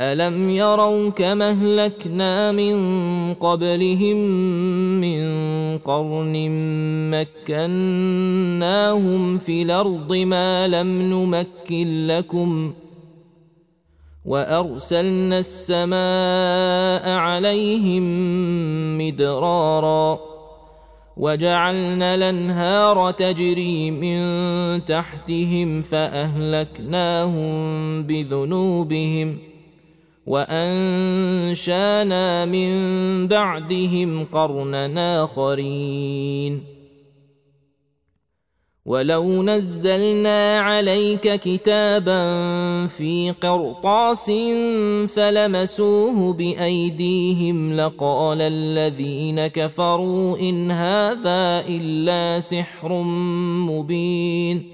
الم يروا كما اهلكنا من قبلهم من قرن مكناهم في الأرض ما لم نمكن لكم وارسلنا السماء عليهم مدرارا وجعلنا الانهار تجري من تحتهم فاهلكناهم بذنوبهم وأنشأنا من بعدهم قرنا آخرين. ولو نزلنا عليك كتابا في قرطاس فلمسوه بأيديهم لقال الذين كفروا إن هذا إلا سحر مبين.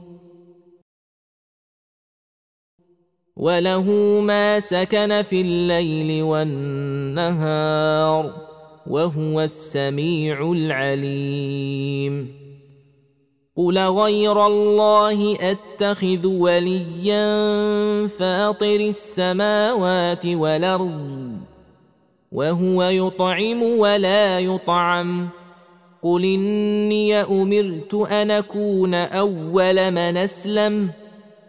وله ما سكن في الليل والنهار وهو السميع العليم قل غير الله اتخذ وليا فاطر السماوات والارض وهو يطعم ولا يطعم قل اني امرت ان اكون اول من اسلم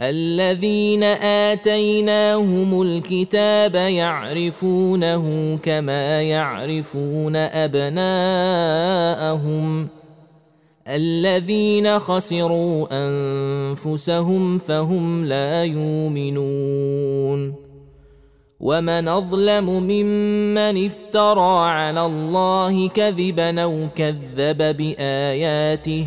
الذين آتيناهم الكتاب يعرفونه كما يعرفون أبناءهم. الذين خسروا أنفسهم فهم لا يؤمنون. ومن أظلم ممن افترى على الله كذبا أو كذب بآياته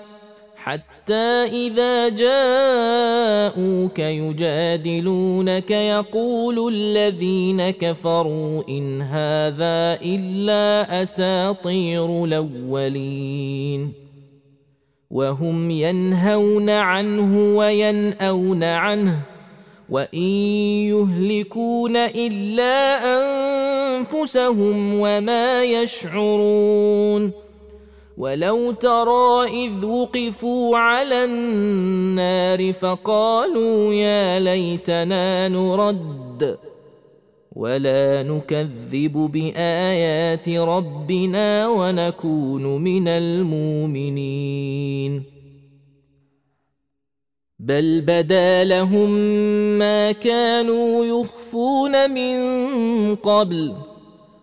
حتى إذا جاءوك يجادلونك يقول الذين كفروا إن هذا إلا أساطير الأولين وهم ينهون عنه وينأون عنه وإن يهلكون إلا أنفسهم وما يشعرون ولو ترى اذ وقفوا على النار فقالوا يا ليتنا نرد ولا نكذب بايات ربنا ونكون من المؤمنين بل بدا لهم ما كانوا يخفون من قبل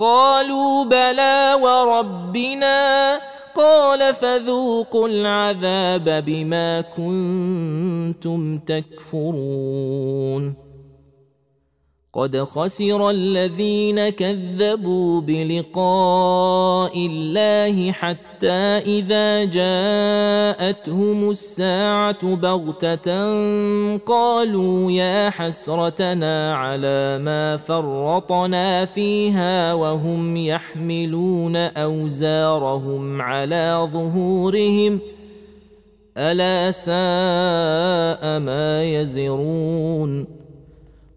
قالوا بلى وربنا قال فذوقوا العذاب بما كنتم تكفرون قد خسر الذين كذبوا بلقاء الله حتى إذا جاءتهم الساعة بغتة قالوا يا حسرتنا على ما فرطنا فيها وهم يحملون أوزارهم على ظهورهم ألا ساء ما يزرون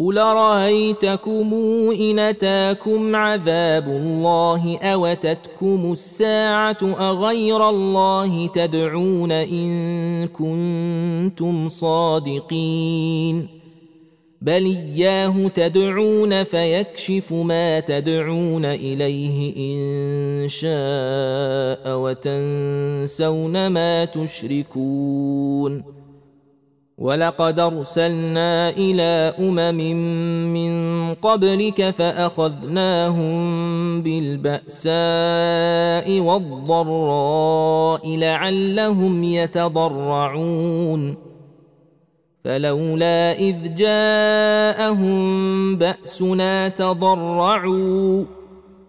قل رايتكم ان اتاكم عذاب الله اوتتكم الساعة اغير الله تدعون ان كنتم صادقين بل اياه تدعون فيكشف ما تدعون اليه ان شاء وتنسون ما تشركون ولقد أرسلنا إلى أمم من قبلك فأخذناهم بالبأساء والضراء لعلهم يتضرعون. فلولا إذ جاءهم بأسنا تضرعوا.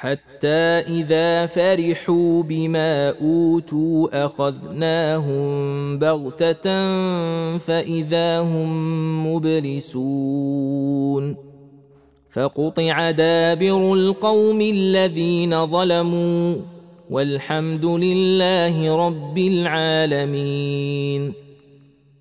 حتى إذا فرحوا بما أوتوا أخذناهم بغتة فإذا هم مبلسون. فقطع دابر القوم الذين ظلموا والحمد لله رب العالمين.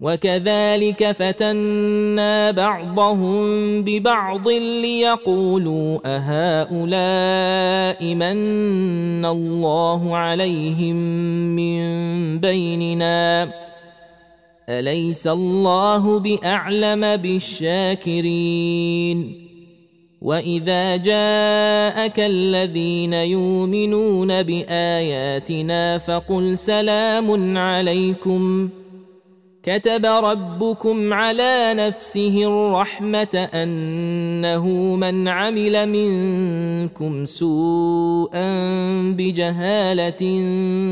وكذلك فتنا بعضهم ببعض ليقولوا أهؤلاء من الله عليهم من بيننا؟ أليس الله بأعلم بالشاكرين؟ وإذا جاءك الذين يؤمنون بآياتنا فقل سلام عليكم. كتب ربكم على نفسه الرحمة أنه من عمل منكم سوءا بجهالة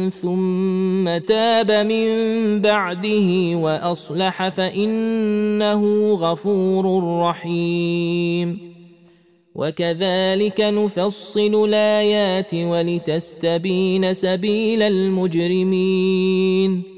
ثم تاب من بعده وأصلح فإنه غفور رحيم. وكذلك نفصل الآيات ولتستبين سبيل المجرمين.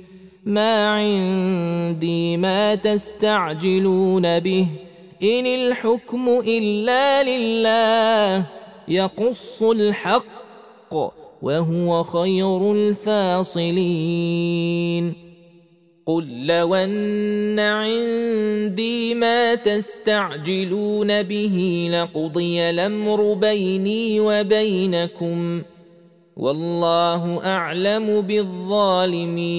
ما عندي ما تستعجلون به. إن الحكم إلا لله يقص الحق وهو خير الفاصلين. قل لو أن عندي ما تستعجلون به لقضي الأمر بيني وبينكم. والله أعلم بالظالمين.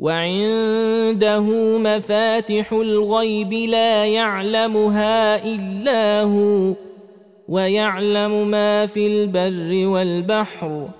وعنده مفاتح الغيب لا يعلمها إلا هو ويعلم ما في البر والبحر.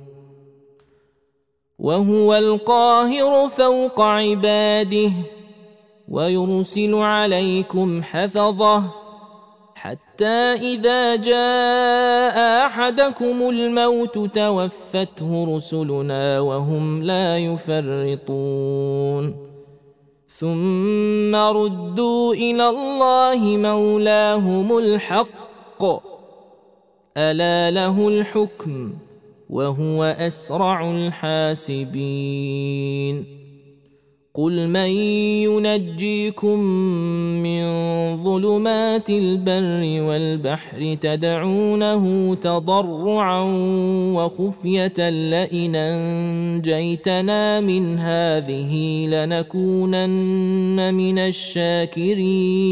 وهو القاهر فوق عباده ويرسل عليكم حفظه حتى إذا جاء أحدكم الموت توفته رسلنا وهم لا يفرطون. ثم ردوا إلى الله مولاهم الحق ألا له الحكم؟ وهو أسرع الحاسبين. قل من ينجيكم من ظلمات البر والبحر تدعونه تضرعا وخفية لئن أنجيتنا من هذه لنكونن من الشاكرين.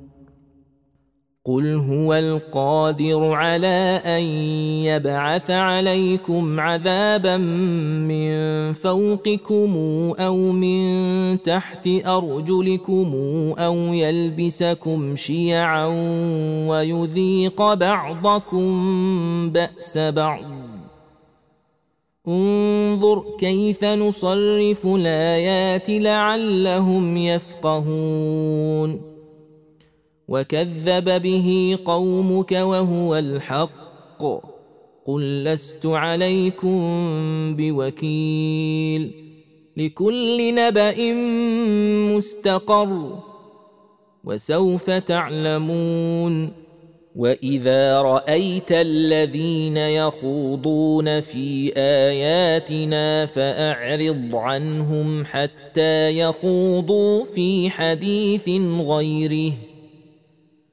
قل هو القادر على ان يبعث عليكم عذابا من فوقكم أو من تحت ارجلكم أو يلبسكم شيعا ويذيق بعضكم باس بعض انظر كيف نصرف الايات لعلهم يفقهون وكذب به قومك وهو الحق. قل لست عليكم بوكيل. لكل نبأ مستقر. وسوف تعلمون. وإذا رأيت الذين يخوضون في آياتنا فأعرض عنهم حتى يخوضوا في حديث غيره.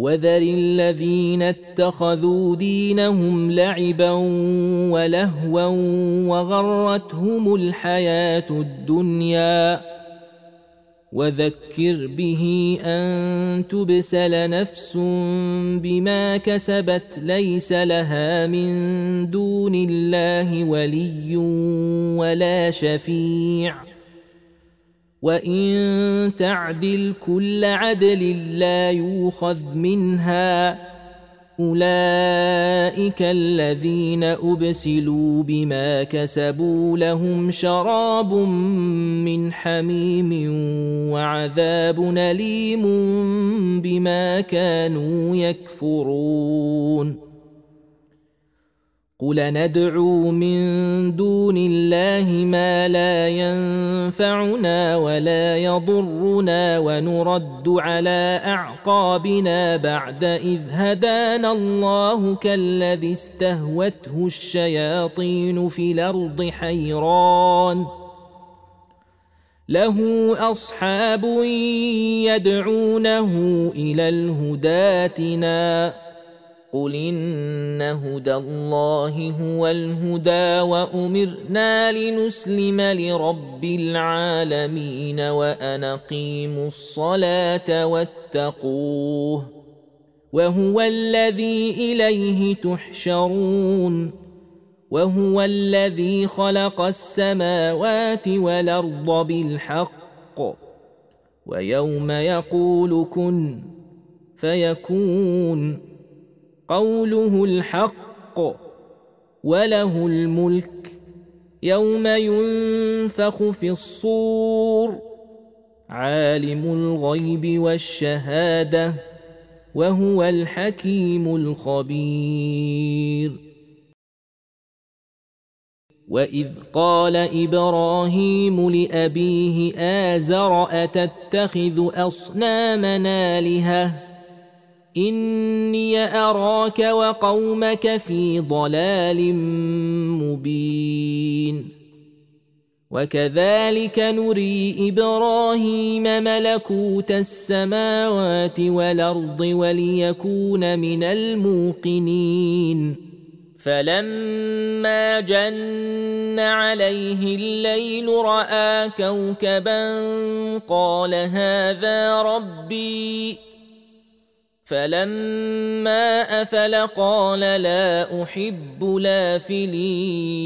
وذر الذين اتخذوا دينهم لعبا ولهوا وغرتهم الحياة الدنيا. وذكر به أن تبسل نفس بما كسبت ليس لها من دون الله ولي ولا شفيع. وان تعدل كل عدل لا يوخذ منها اولئك الذين ابسلوا بما كسبوا لهم شراب من حميم وعذاب اليم بما كانوا يكفرون قل ندعو من دون الله ما لا ينفعنا ولا يضرنا ونرد على اعقابنا بعد اذ هدانا الله كالذي استهوته الشياطين في الأرض حيران له اصحاب يدعونه إلى الهداتنا قل ان هدى الله هو الهدى وامرنا لنسلم لرب العالمين وان اقيموا الصلاه واتقوه وهو الذي اليه تحشرون وهو الذي خلق السماوات والارض بالحق ويوم يقول كن فيكون قوله الحق وله الملك يوم ينفخ في الصور عالم الغيب والشهادة وهو الحكيم الخبير. وإذ قال إبراهيم لأبيه آزر أتتخذ اصنامنا آلهة؟ اني اراك وقومك في ضلال مبين. وكذلك نري إبراهيم ملكوت السماوات والارض وليكون من الموقنين. فلما جن عليه الليل راى كوكبا قال هذا ربي فلما افل قال لا احب لافلين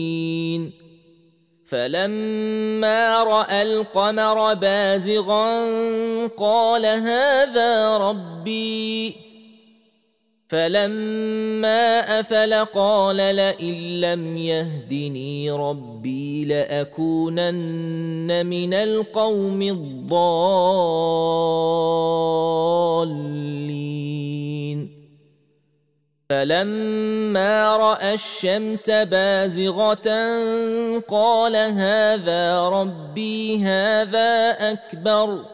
فلما راى القمر بازغا قال هذا ربي فلما أفل قال لئن لم يهدني ربي لأكونن من القوم الضالين. فلما رأى الشمس بازغة قال هذا ربي هذا أكبر.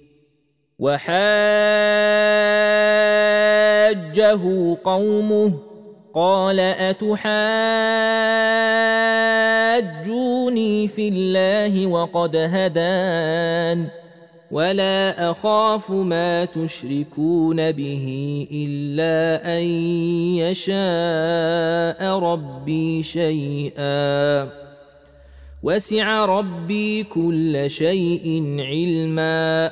وحاجه قومه قال أتحاجوني في الله وقد هدان ولا أخاف ما تشركون به إلا أن يشاء ربي شيئا وسع ربي كل شيء علما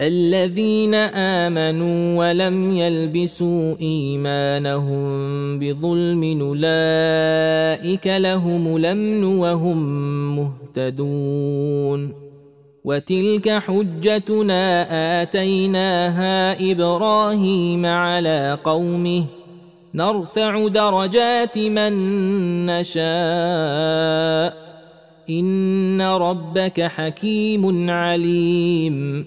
الذين آمنوا ولم يلبسوا إيمانهم بظلم أولئك لهم الأمن وهم مهتدون وتلك حجتنا آتيناها إبراهيم على قومه نرفع درجات من نشاء إن ربك حكيم عليم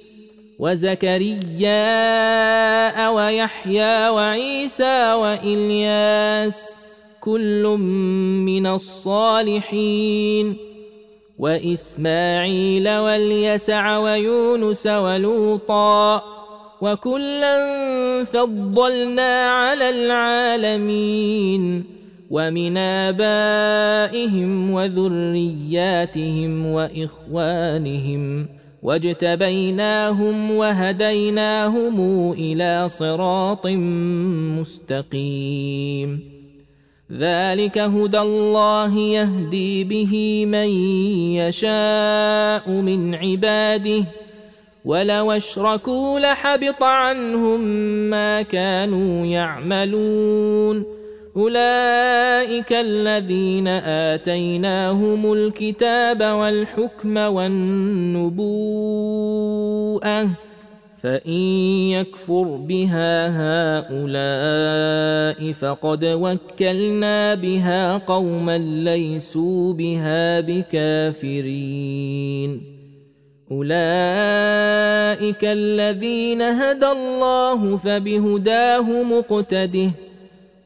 وزكريا ويحيى وعيسى وإلياس كل من الصالحين وإسماعيل واليسع ويونس ولوطا وكلا فضلنا على العالمين ومن آبائهم وذرياتهم وإخوانهم واجتبيناهم وهديناهم إلى صراط مستقيم. ذلك هدى الله يهدي به من يشاء من عباده. ولو اشركوا لحبط عنهم ما كانوا يعملون. أولئك الذين آتيناهم الكتاب والحكم والنبوءة فإن يكفر بها هؤلاء فقد وكلنا بها قوما ليسوا بها بكافرين. أولئك الذين هدى الله فبهداه مقتده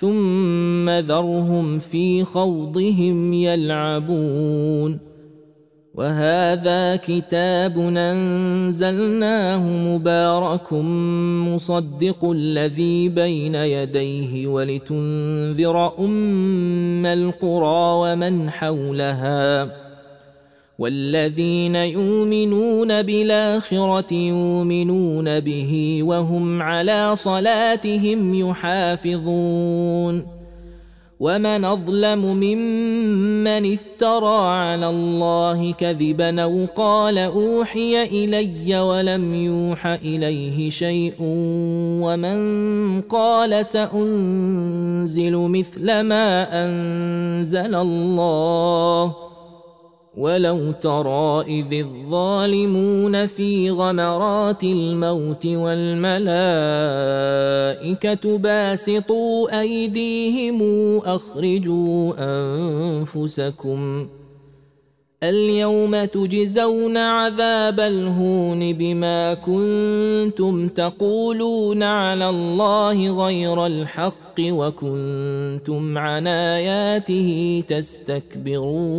ثم ذرهم في خوضهم يلعبون وهذا كتاب انزلناه مبارك مصدق الذي بين يديه ولتنذر ام القرى ومن حولها والذين يؤمنون بالآخرة يؤمنون به وهم على صلاتهم يحافظون. ومن أظلم ممن افترى على الله كذبا أو قال أوحي إلي ولم يوح إليه شيء ومن قال سأنزل مثل ما أنزل الله ولو ترى اذ الظالمون في غمرات الموت والملائكه باسطوا ايديهم اخرجوا انفسكم اليوم تجزون عذاب الهون بما كنتم تقولون على الله غير الحق وكنتم عن اياته تستكبرون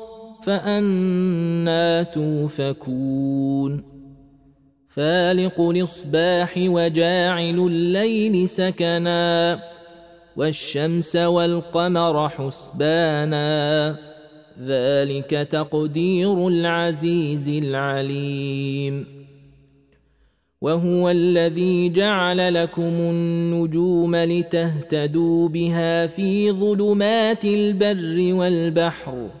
فأنا توفكون. فالق الإصباح وجاعل الليل سكنا والشمس والقمر حسبانا. ذلك تقدير العزيز العليم. وهو الذي جعل لكم النجوم لتهتدوا بها في ظلمات البر والبحر.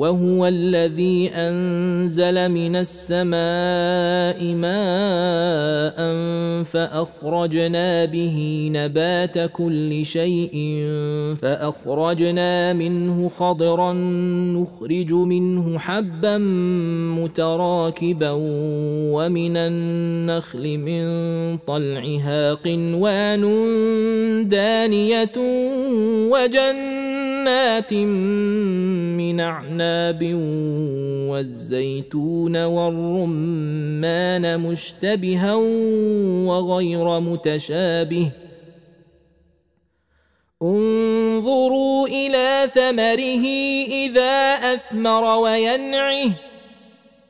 وهو الذي أنزل من السماء ماء فأخرجنا به نبات كل شيء فأخرجنا منه خضرا نخرج منه حبا متراكبا ومن النخل من طلعها قنوان دانية وجنات من أعناب وعناب والزيتون والرمان مشتبها وغير متشابه انظروا إلى ثمره اذا اثمر وينعه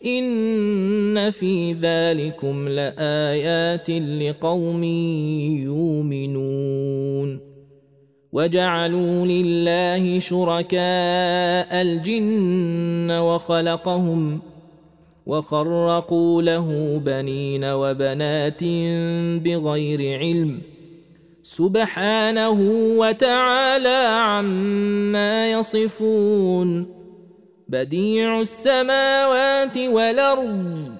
ان في ذلكم لايات لقوم يؤمنون وجعلوا لله شركاء الجن وخلقهم وخرقوا له بنين وبنات بغير علم سبحانه وتعالى عما يصفون بديع السماوات والأرض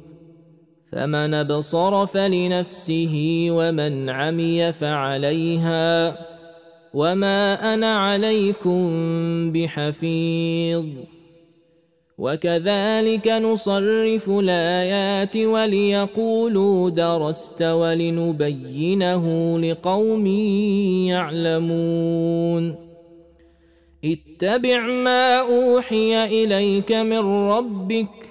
فمن أبصر فلنفسه ومن عمي فعليها وما أنا عليكم بحفيظ. وكذلك نصرف الآيات وليقولوا درست ولنبينه لقوم يعلمون. اتبع ما أوحي إليك من ربك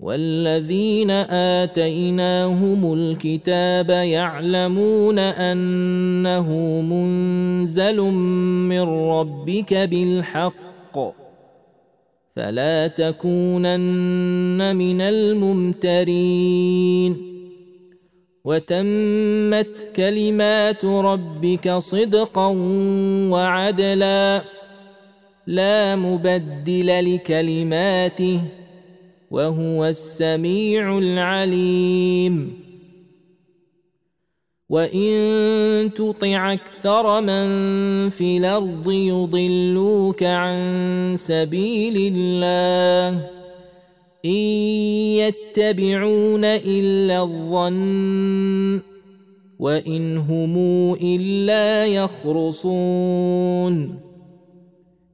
والذين آتيناهم الكتاب يعلمون أنه منزل من ربك بالحق فلا تكونن من الممترين وتمت كلمات ربك صدقا وعدلا لا مبدل لكلماته وهو السميع العليم. وإن تطع أكثر من في الأرض يضلوك عن سبيل الله. إن يتبعون إلا الظن وإن هم إلا يخرصون.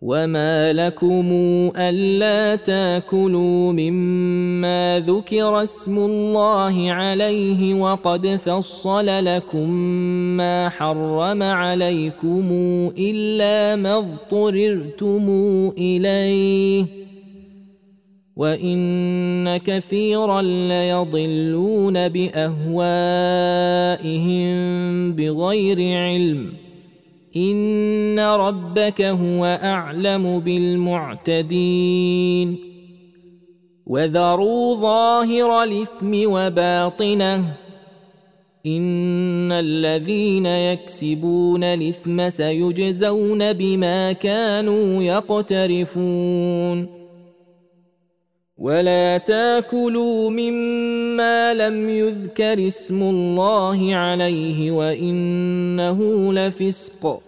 وما لكم الا تاكلوا مما ذكر اسم الله عليه وقد فصل لكم ما حرم عليكم الا ما اضطررتم اليه وان كثيرا ليضلون باهوائهم بغير علم ان ربك هو اعلم بالمعتدين وذروا ظاهر الاثم وباطنه ان الذين يكسبون الاثم سيجزون بما كانوا يقترفون ولا تاكلوا مما لم يذكر اسم الله عليه وانه لفسق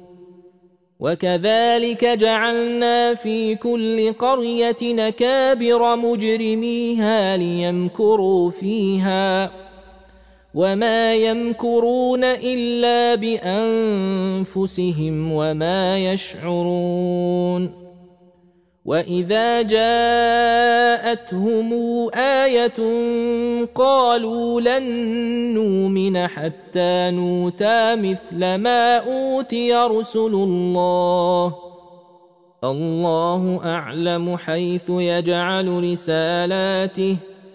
وكذلك جعلنا في كل قرية نكابر مجرميها ليمكروا فيها وما يمكرون إلا بأنفسهم وما يشعرون واذا جاءتهم إيه قالوا لن نؤمن حتى نوتى مثل ما اوتي رسل الله الله اعلم حيث يجعل رسالاته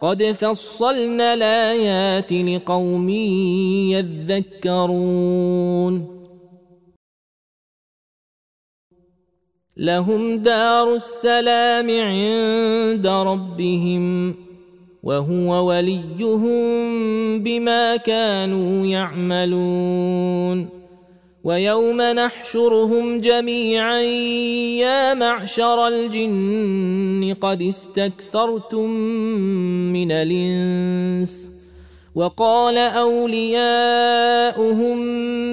قد فصلنا الآيات لقوم يذكرون. لهم دار السلام عند ربهم وهو وليهم بما كانوا يعملون. ويوم نحشرهم جميعا يا معشر الجن قد استكثرتم من الإنس. وقال أولياؤهم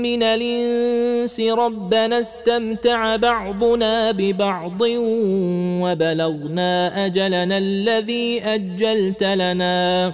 من الإنس ربنا استمتع بعضنا ببعض وبلغنا أجلنا الذي أجلت لنا.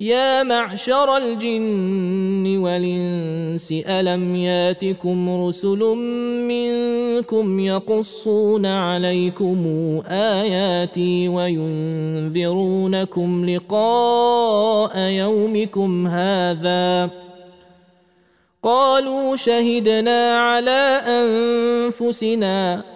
يا معشر الجن والإنس ألم ياتكم رسل منكم يقصون عليكم آياتي وينذرونكم لقاء يومكم هذا؟ قالوا شهدنا على أنفسنا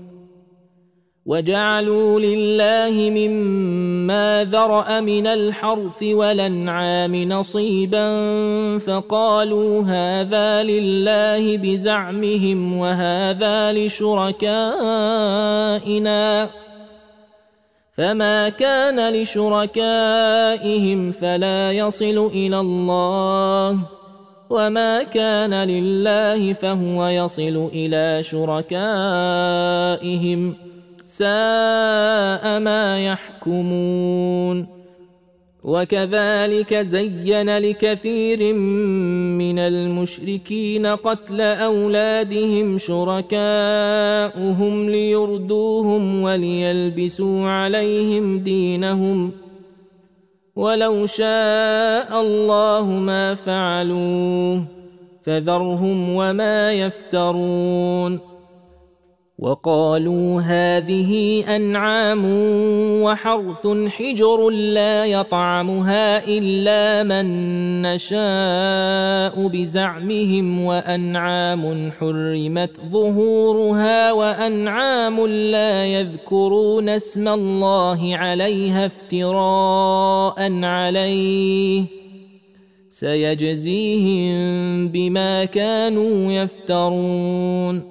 وجعلوا لله مما ذرأ من الحرث والأنعام نصيبا فقالوا هذا لله بزعمهم وهذا لشركائنا. فما كان لشركائهم فلا يصل إلى الله وما كان لله فهو يصل إلى شركائهم. ساء ما يحكمون. وكذلك زين لكثير من المشركين قتل أولادهم شركاؤهم ليردوهم وليلبسوا عليهم دينهم. ولو شاء الله ما فعلوه فذرهم وما يفترون. وقالوا هذه أنعام وحرث حجر لا يطعمها إلا من نشاء بزعمهم وأنعام حرمت ظهورها وأنعام لا يذكرون اسم الله عليها افتراء عليه سيجزيهم بما كانوا يفترون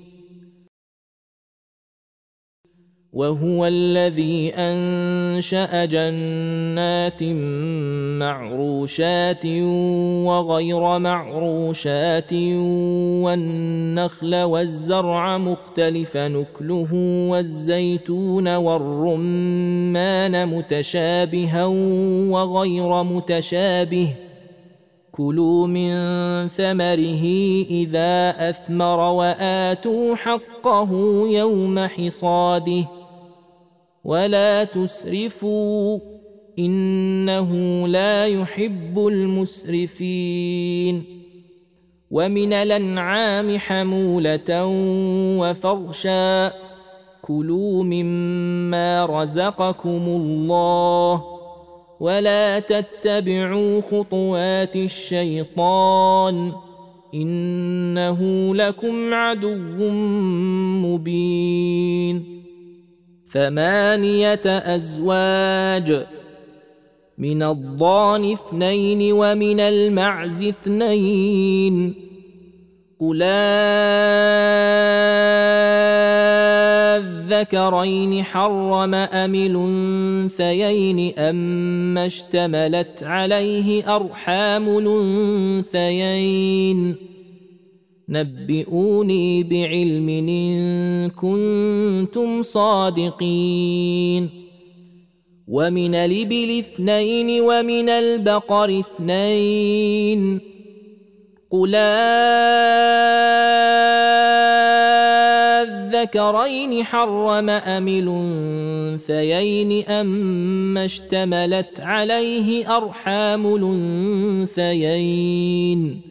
وهو الذي أنشأ جنات معروشات وغير معروشات والنخل والزرع مختلف نكله والزيتون والرمان متشابها وغير متشابه كلوا من ثمره إذا أثمر وآتوا حقه يوم حصاده ولا تسرفوا إنه لا يحب المسرفين. ومن الأنعام حمولة وفرشا كلوا مما رزقكم الله ولا تتبعوا خطوات الشيطان إنه لكم عدو مبين. ثمانية أزواج من الضان اثنين ومن المعز اثنين. قل الذكرين حرم أم الأنثيين أما اشتملت عليه أرحام الأنثيين. نبئوني بعلم إن كنتم صادقين. ومن الإبل اثنين ومن البقر اثنين. قل الذكرين حرم أم الأنثيين أما اشتملت عليه أرحام الأنثيين.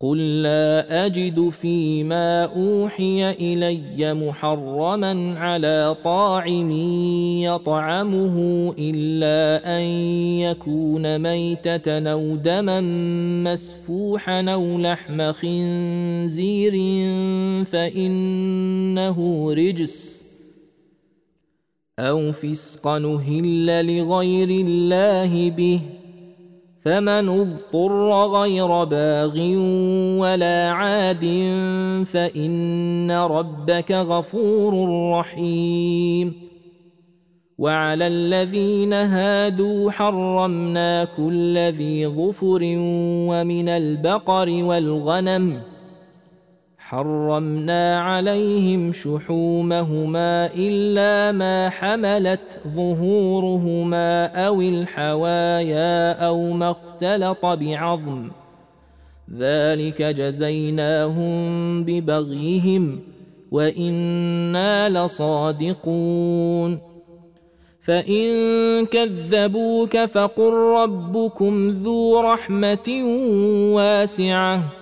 قل لا اجد فيما اوحي الي محرما على طاعم يطعمه الا ان يكون ميته أو دما مسفوحا أو لحم خنزير فانه رجس أو فسقا نهل لغير الله به فمن اضطر غير باغ ولا عاد فإن ربك غفور رحيم. وعلى الذين هادوا حرمنا كل ذي ظفر ومن البقر والغنم ۖ حرمنا عليهم شحومهما إلا ما حملت ظهورهما أو الحوايا أو ما اختلط بعظم. ذلك جزيناهم ببغيهم وإنا لصادقون. فإن كذبوك فقل ربكم ذو رحمة واسعة.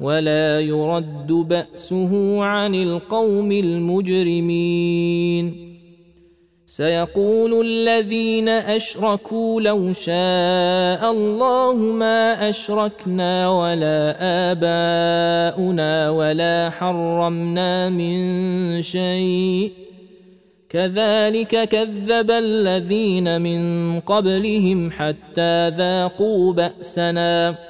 ولا يرد بأسه عن القوم المجرمين. سيقول الذين أشركوا لو شاء الله ما أشركنا ولا آباؤنا ولا حرمنا من شيء. كذلك كذب الذين من قبلهم حتى ذاقوا بأسنا.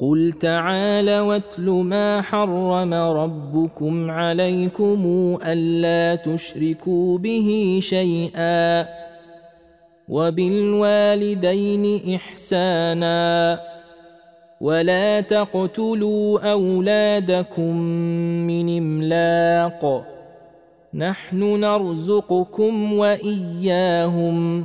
قل تعالى واتل ما حرم ربكم عليكم الا تشركوا به شيئا وبالوالدين احسانا ولا تقتلوا اولادكم من املاق نحن نرزقكم واياهم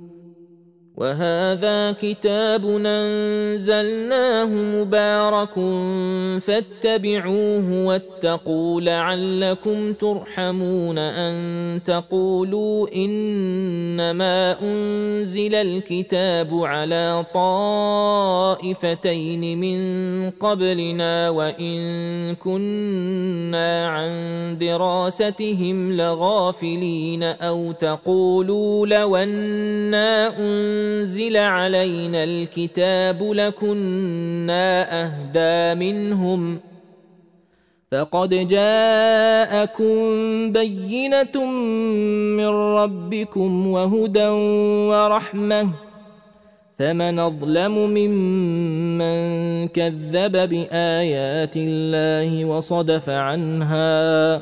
وهذا كتاب أنزلناه مبارك فاتبعوه واتقوا لعلكم ترحمون أن تقولوا إنما أنزل الكتاب على طائفتين من قبلنا وإن كنا عن دراستهم لغافلين أو تقولوا لو أنا أنزل علينا الكتاب لكنا أهدى منهم فقد جاءكم بينة من ربكم وهدى ورحمة فمن أظلم ممن كذب بآيات الله وصدف عنها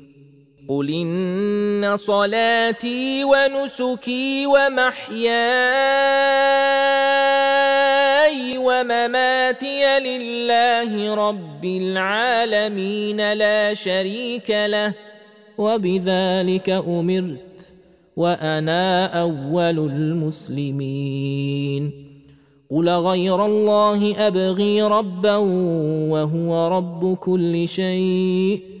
قل ان صلاتي ونسكي ومحياي ومماتي لله رب العالمين لا شريك له وبذلك امرت وأنا اول المسلمين قل غير الله ابغي ربا وهو رب كل شيء